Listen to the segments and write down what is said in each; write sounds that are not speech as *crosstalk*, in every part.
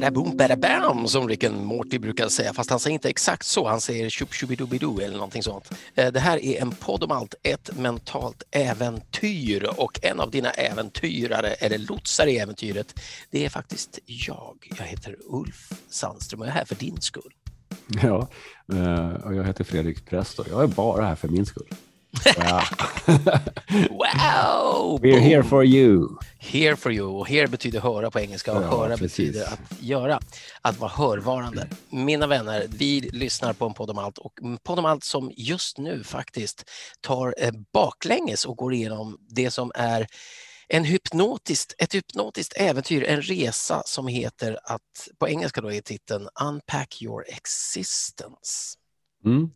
Bada badabam bada bam, som Rick and Morty brukar säga, fast han säger inte exakt så, han säger tjup tjubidubidu eller någonting sånt. Eh, det här är en podd om allt, ett mentalt äventyr och en av dina äventyrare, eller lotsar i äventyret, det är faktiskt jag. Jag heter Ulf Sandström och jag är här för din skull. Ja, eh, och jag heter Fredrik Präst och jag är bara här för min skull. Ja. *laughs* Wow! We're here for you. Here for you. Och here betyder höra på engelska och Ja, höra precis. betyder att göra, att vara hörvarande. Mina vänner, vi lyssnar på en podd om allt och podd om allt som just nu faktiskt tar eh, baklänges och går igenom det som är en hypnotiskt, ett hypnotiskt äventyr, en resa som heter att, på engelska då är titeln Unpack your existence. Mm.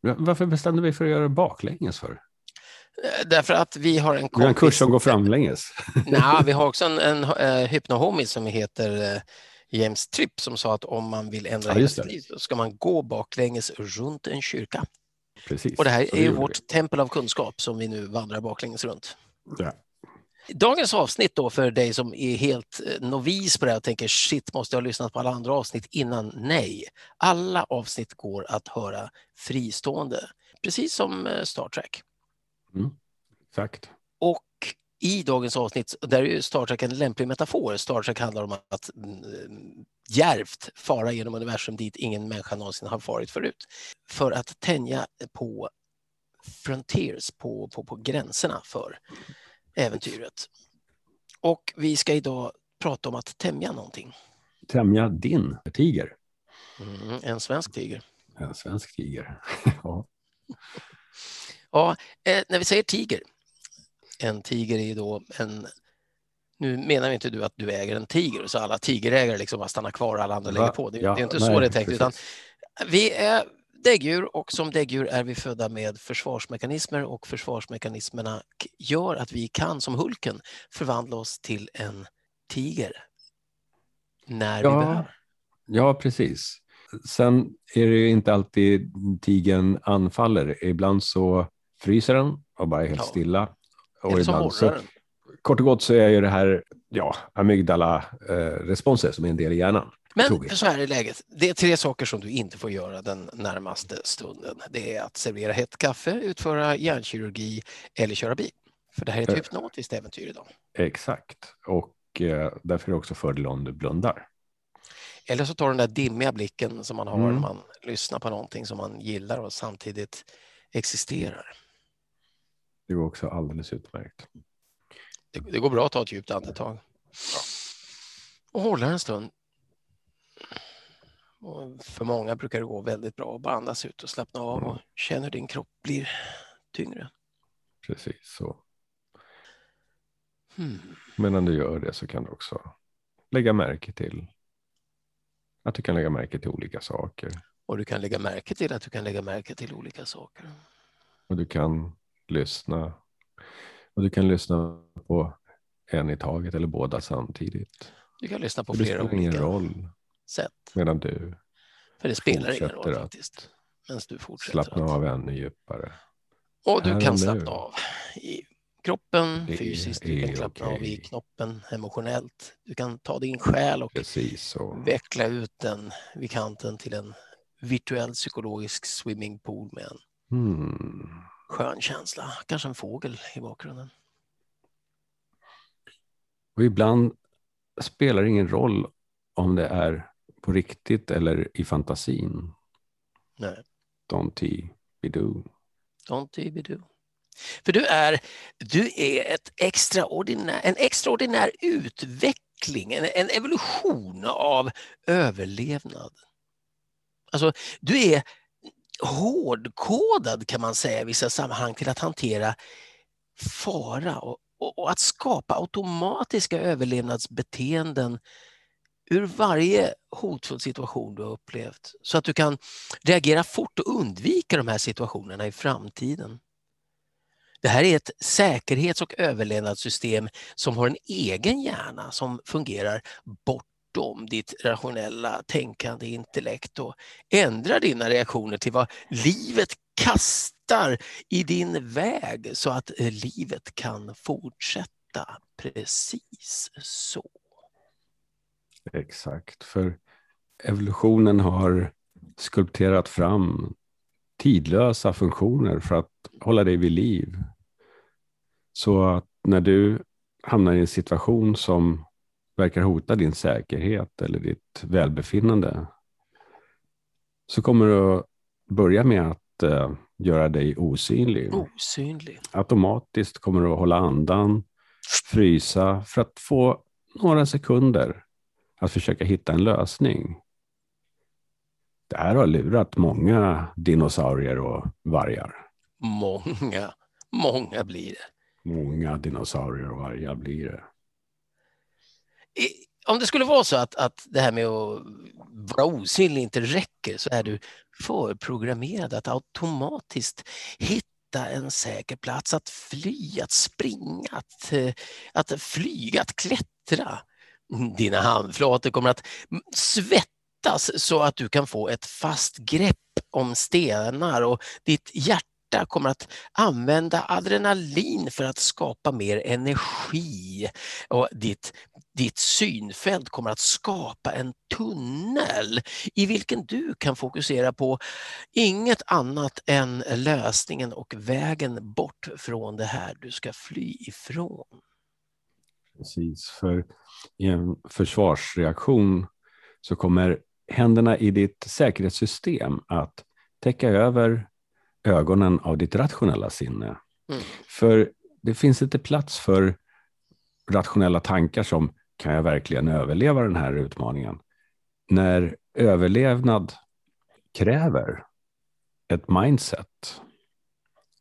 Varför bestämde vi för att göra det baklänges för? Eh, Därför att vi har en Vi har en kompis- kurs som går framlänges. *laughs* Nej, vi har också en, en uh, hypnohomie som heter eh, James Tripp som sa att om man vill ändra Ja, hela sitt liv så ska man gå baklänges runt en kyrka. Precis. Och det här är ju vårt tempel av kunskap som vi nu vandrar baklänges runt. Ja. Dagens avsnitt då för dig som är helt eh, novis på det här och tänker shit, måste jag ha lyssnat på alla andra avsnitt innan? Nej, alla avsnitt går att höra fristående, precis som eh, Star Trek. Exakt. Och i dagens avsnitt, där är ju Star Trek en lämplig metafor. Star Trek handlar om att mm, djärvt fara genom universum dit ingen människa någonsin har farit förut. För att tänja på frontiers, på, på, på gränserna för äventyret. Och vi ska idag prata om att tämja någonting. Tämja din tiger. Mm, en svensk tiger. En svensk tiger. *laughs* ja. Ja, eh, när vi säger tiger, en tiger är ju då en... Nu menar inte du att du äger en tiger så alla tigerägare liksom bara stannar kvar och alla andra Va? lägger på. Det, Ja, det är inte nej, så det är tänkt, utan vi är däggdjur och som däggdjur är vi födda med försvarsmekanismer och försvarsmekanismerna gör att vi kan, som Hulken, förvandla oss till en tiger när vi Ja. behöver. ja, precis. Sen är det ju inte alltid tigern anfaller. Ibland så fryser den och bara är helt Ja. stilla. Och Eller ibland så, kort och gott så är ju det här ja, amygdala-responser som är en del i hjärnan. Men så här är läget. Det är tre saker som du inte får göra den närmaste stunden. Det är att servera hett kaffe, utföra hjärnkirurgi eller köra bil. För det här är ett Eh. hypnotiskt äventyr idag. Exakt. Och eh, därför är det också fördel om du blundar. Eller så tar den där dimmiga blicken som man har Mm. när man lyssnar på någonting som man gillar och samtidigt existerar. Det går också alldeles utmärkt. Det, det går bra att ta ett djupt andetag. Och hålla en stund. Och för många brukar det gå väldigt bra att bara andas ut och slappna av och känna hur din kropp blir tyngre. Precis så. Hmm. Medan du gör det så kan du också lägga märke till att du kan lägga märke till olika saker. Och du kan lägga märke till att du kan lägga märke till olika saker. Och du kan lyssna. Och du kan lyssna på en i taget eller båda samtidigt. Du kan lyssna på Och det flera spelar ingen olika roll sätt. medan du För det spelar ingen roll faktiskt. Medan du fortsätter. slappnar att- av ännu djupare. Och du här kan och slappna av i kroppen Det fysiskt. Du kan slappna av i knoppen emotionellt. Du kan ta din själ och veckla ut den vid kanten till en virtuell psykologisk swimmingpool med en Hmm. skön känsla. Kanske en fågel i bakgrunden. Och ibland spelar det ingen roll om det är på riktigt eller i fantasin. Nej, Don't be do. don't do. För du är, du är ett extraordinär, en extraordinär utveckling, en, en evolution av överlevnad. Alltså, du är hårdkodad kan man säga i vissa sammanhang till att hantera fara och, och, och att skapa automatiska överlevnadsbeteenden ur varje hotfull situation du har upplevt så att du kan reagera fort och undvika de här situationerna i framtiden. Det här är ett säkerhets och överlevnadssystem som har en egen hjärna som fungerar bortom ditt rationella tänkande intellekt och ändrar dina reaktioner till vad livet kastar i din väg så att livet kan fortsätta precis så. Exakt, för evolutionen har skulpterat fram tidlösa funktioner för att hålla dig vid liv. Så att när du hamnar i en situation som verkar hota din säkerhet eller ditt välbefinnande så kommer du att börja med att uh, göra dig osynlig. Osynlig. Automatiskt kommer du att hålla andan, frysa för att få några sekunder att försöka hitta en lösning. Det här har lurat många dinosaurier och vargar. Många, många blir det. Många dinosaurier och vargar blir det. Om det skulle vara så att, att det här med att vara osynlig inte räcker så är du förprogrammerad att automatiskt hitta en säker plats att fly, att springa, att, att flyga, att klättra. Dina handflator kommer att svettas så att du kan få ett fast grepp om stenar och ditt hjärta kommer att använda adrenalin för att skapa mer energi och ditt, ditt synfält kommer att skapa en tunnel i vilken du kan fokusera på inget annat än lösningen och vägen bort från det här du ska fly ifrån. Precis, för i en försvarsreaktion så kommer händerna i ditt säkerhetssystem att täcka över ögonen av ditt rationella sinne. Mm. För det finns inte plats för rationella tankar som kan jag verkligen överleva den här utmaningen? När överlevnad kräver ett mindset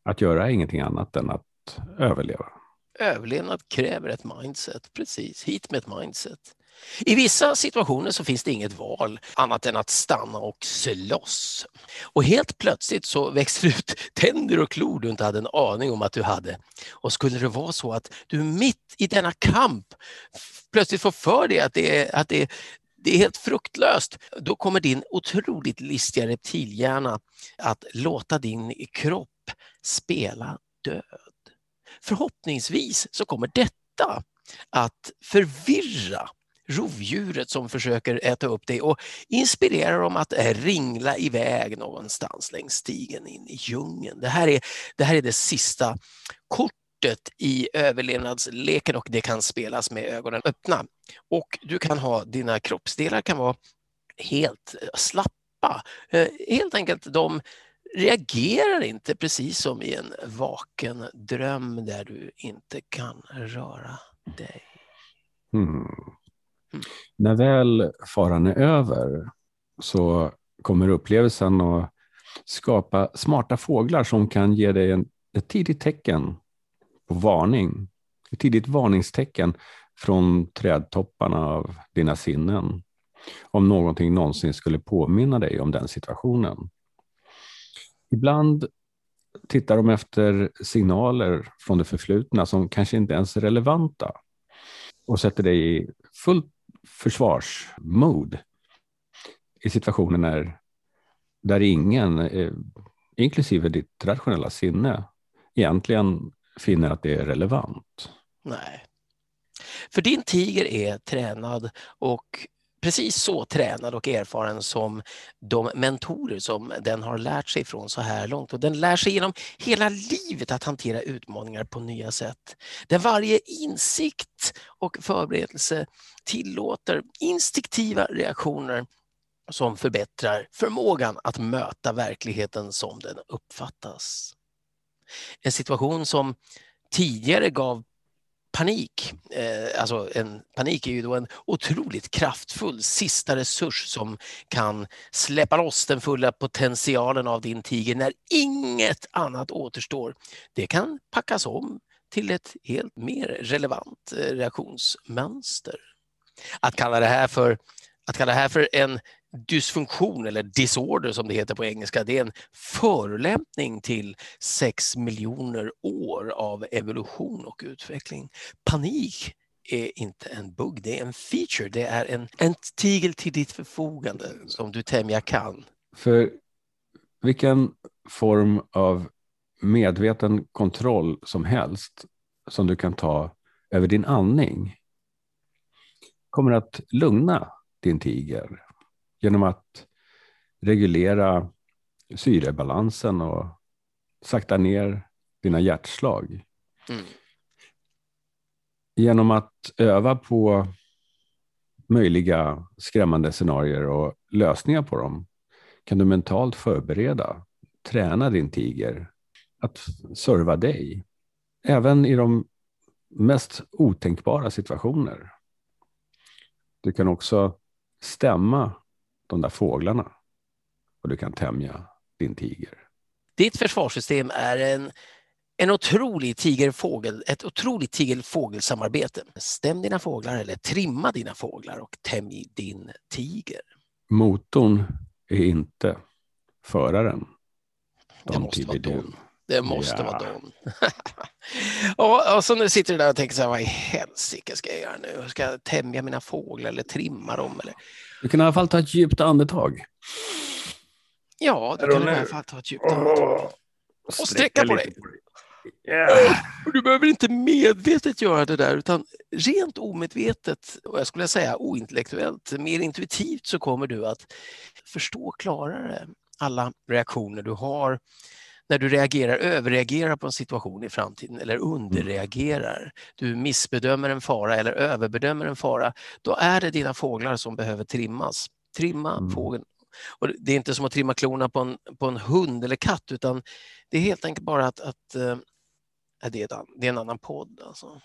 att göra ingenting annat än att överleva. Överlevnad kräver ett mindset, precis. Hit med ett mindset. I vissa situationer så finns det inget val annat än att stanna och slåss. Och helt plötsligt så växer det ut *laughs* tänder och klor du inte hade en aning om att du hade. Och skulle det vara så att du mitt i denna kamp plötsligt får för dig att det är, att det är det är helt fruktlöst. Då kommer din otroligt listiga reptilhjärna att låta din kropp spela död. Förhoppningsvis så kommer detta att förvirra rovdjuret som försöker äta upp dig och inspirera dem att ringla iväg någonstans längs stigen in i djungeln. Det här är det, här är det sista kortet i överlevnadsleken och det kan spelas med ögonen öppna. Och du kan ha, dina kroppsdelar kan vara helt äh, slappa. Äh, helt enkelt, de reagerar inte precis som i en vaken dröm där du inte kan röra dig. Mm. Mm. När väl faran är över så kommer upplevelsen att skapa smarta fåglar som kan ge dig en, ett tidigt tecken på varning. Ett tidigt varningstecken från trädtopparna av dina sinnen. Om någonting någonsin skulle påminna dig om den situationen. Ibland tittar de efter signaler från det förflutna som kanske inte ens är relevanta och sätter dig i fullt försvarsmode i situationer när, där ingen, eh, inklusive ditt rationella sinne, egentligen finner att det är relevant. Nej. För din tiger är tränad och precis så tränad och erfaren som de mentorer som den har lärt sig från så här långt. Och den lär sig genom hela livet att hantera utmaningar på nya sätt. Där varje insikt och förberedelse tillåter instinktiva reaktioner som förbättrar förmågan att möta verkligheten som den uppfattas. En situation som tidigare gav panik. Eh, alltså en panik är ju då en otroligt kraftfull sista resurs som kan släppa loss den fulla potentialen av din tiger när inget annat återstår. Det kan packas om till ett helt mer relevant eh, reaktionsmönster. Att kalla det här för, att kalla det här för en dysfunktion eller disorder som det heter på engelska, det är en förolämpning till sex miljoner år av evolution och utveckling. Panik är inte en bugg, det är en feature, det är en, en tigel till ditt förfogande som du tämja kan. För vilken form av medveten kontroll som helst som du kan ta över din andning kommer att lugna din tiger genom att reglera syrebalansen och sakta ner dina hjärtslag. Mm. Genom att öva på möjliga skrämmande scenarier och lösningar på dem kan du mentalt förbereda, träna din tiger att serva dig. Även i de mest otänkbara situationer. Du kan också stämma de där fåglarna och du kan tämja din tiger. Ditt försvarssystem är en, en otrolig tigerfågel, ett otroligt tigerfågelsamarbete. Stäm dina fåglar eller trimma dina fåglar och tämj din tiger. Motorn är inte föraren. Det måste vara Don. Det måste ja. vara Don. och, och så nu sitter du där och tänker så här, vad i helsike ska jag göra nu? Ska jag tämja mina fåglar eller trimma dem? Eller? Du kan i alla fall ta ett djupt andetag. Ja, du kan i alla fall ta ett djupt andetag. Och sträcka på dig. Yeah. Du behöver inte medvetet göra det där utan rent omedvetet och jag skulle säga ointellektuellt, mer intuitivt så kommer du att förstå klarare alla reaktioner du har när du reagerar, överreagerar på en situation i framtiden eller underreagerar, du missbedömer en fara eller överbedömer en fara, då är det dina fåglar som behöver trimmas. Trimma mm. fågeln. Och det är inte som att trimma klorna på en, på en hund eller katt utan det är helt enkelt bara att, att äh, det, är ett, det är en annan podd. Alltså.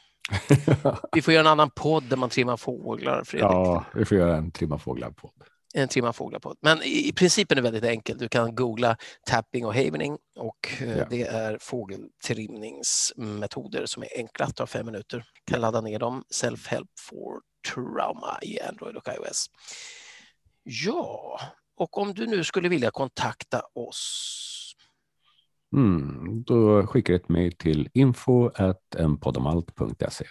*laughs* vi får göra en annan podd där man trimmar fåglar. Fredrik. Ja, vi får göra en trimma fåglar-podd en trimma fåglar på. Men i, i principen är det väldigt enkelt. Du kan googla tapping och havening och eh, ja. det är fågeltrimningsmetoder som är enkla, tar fem minuter. Kan ladda ner dem, Self-Help for Trauma i Android och iOS. Ja, och om du nu skulle vilja kontakta oss Mm, då skickar du ett mejl till info.enpodomalt.se.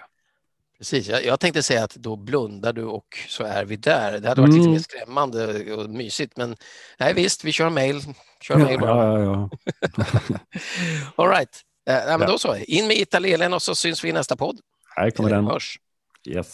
Precis, jag, jag, tänkte säga att då blundar du och så är vi där. Det hade varit mm. lite mer skrämmande och mysigt, men nej visst, vi kör mail. Kör ja, mail bara. Ja, ja, *laughs* All right. Eh, men ja. Då så, in med Italelen och så syns vi i nästa podd. Här kommer Eller den. Hörs. Yes.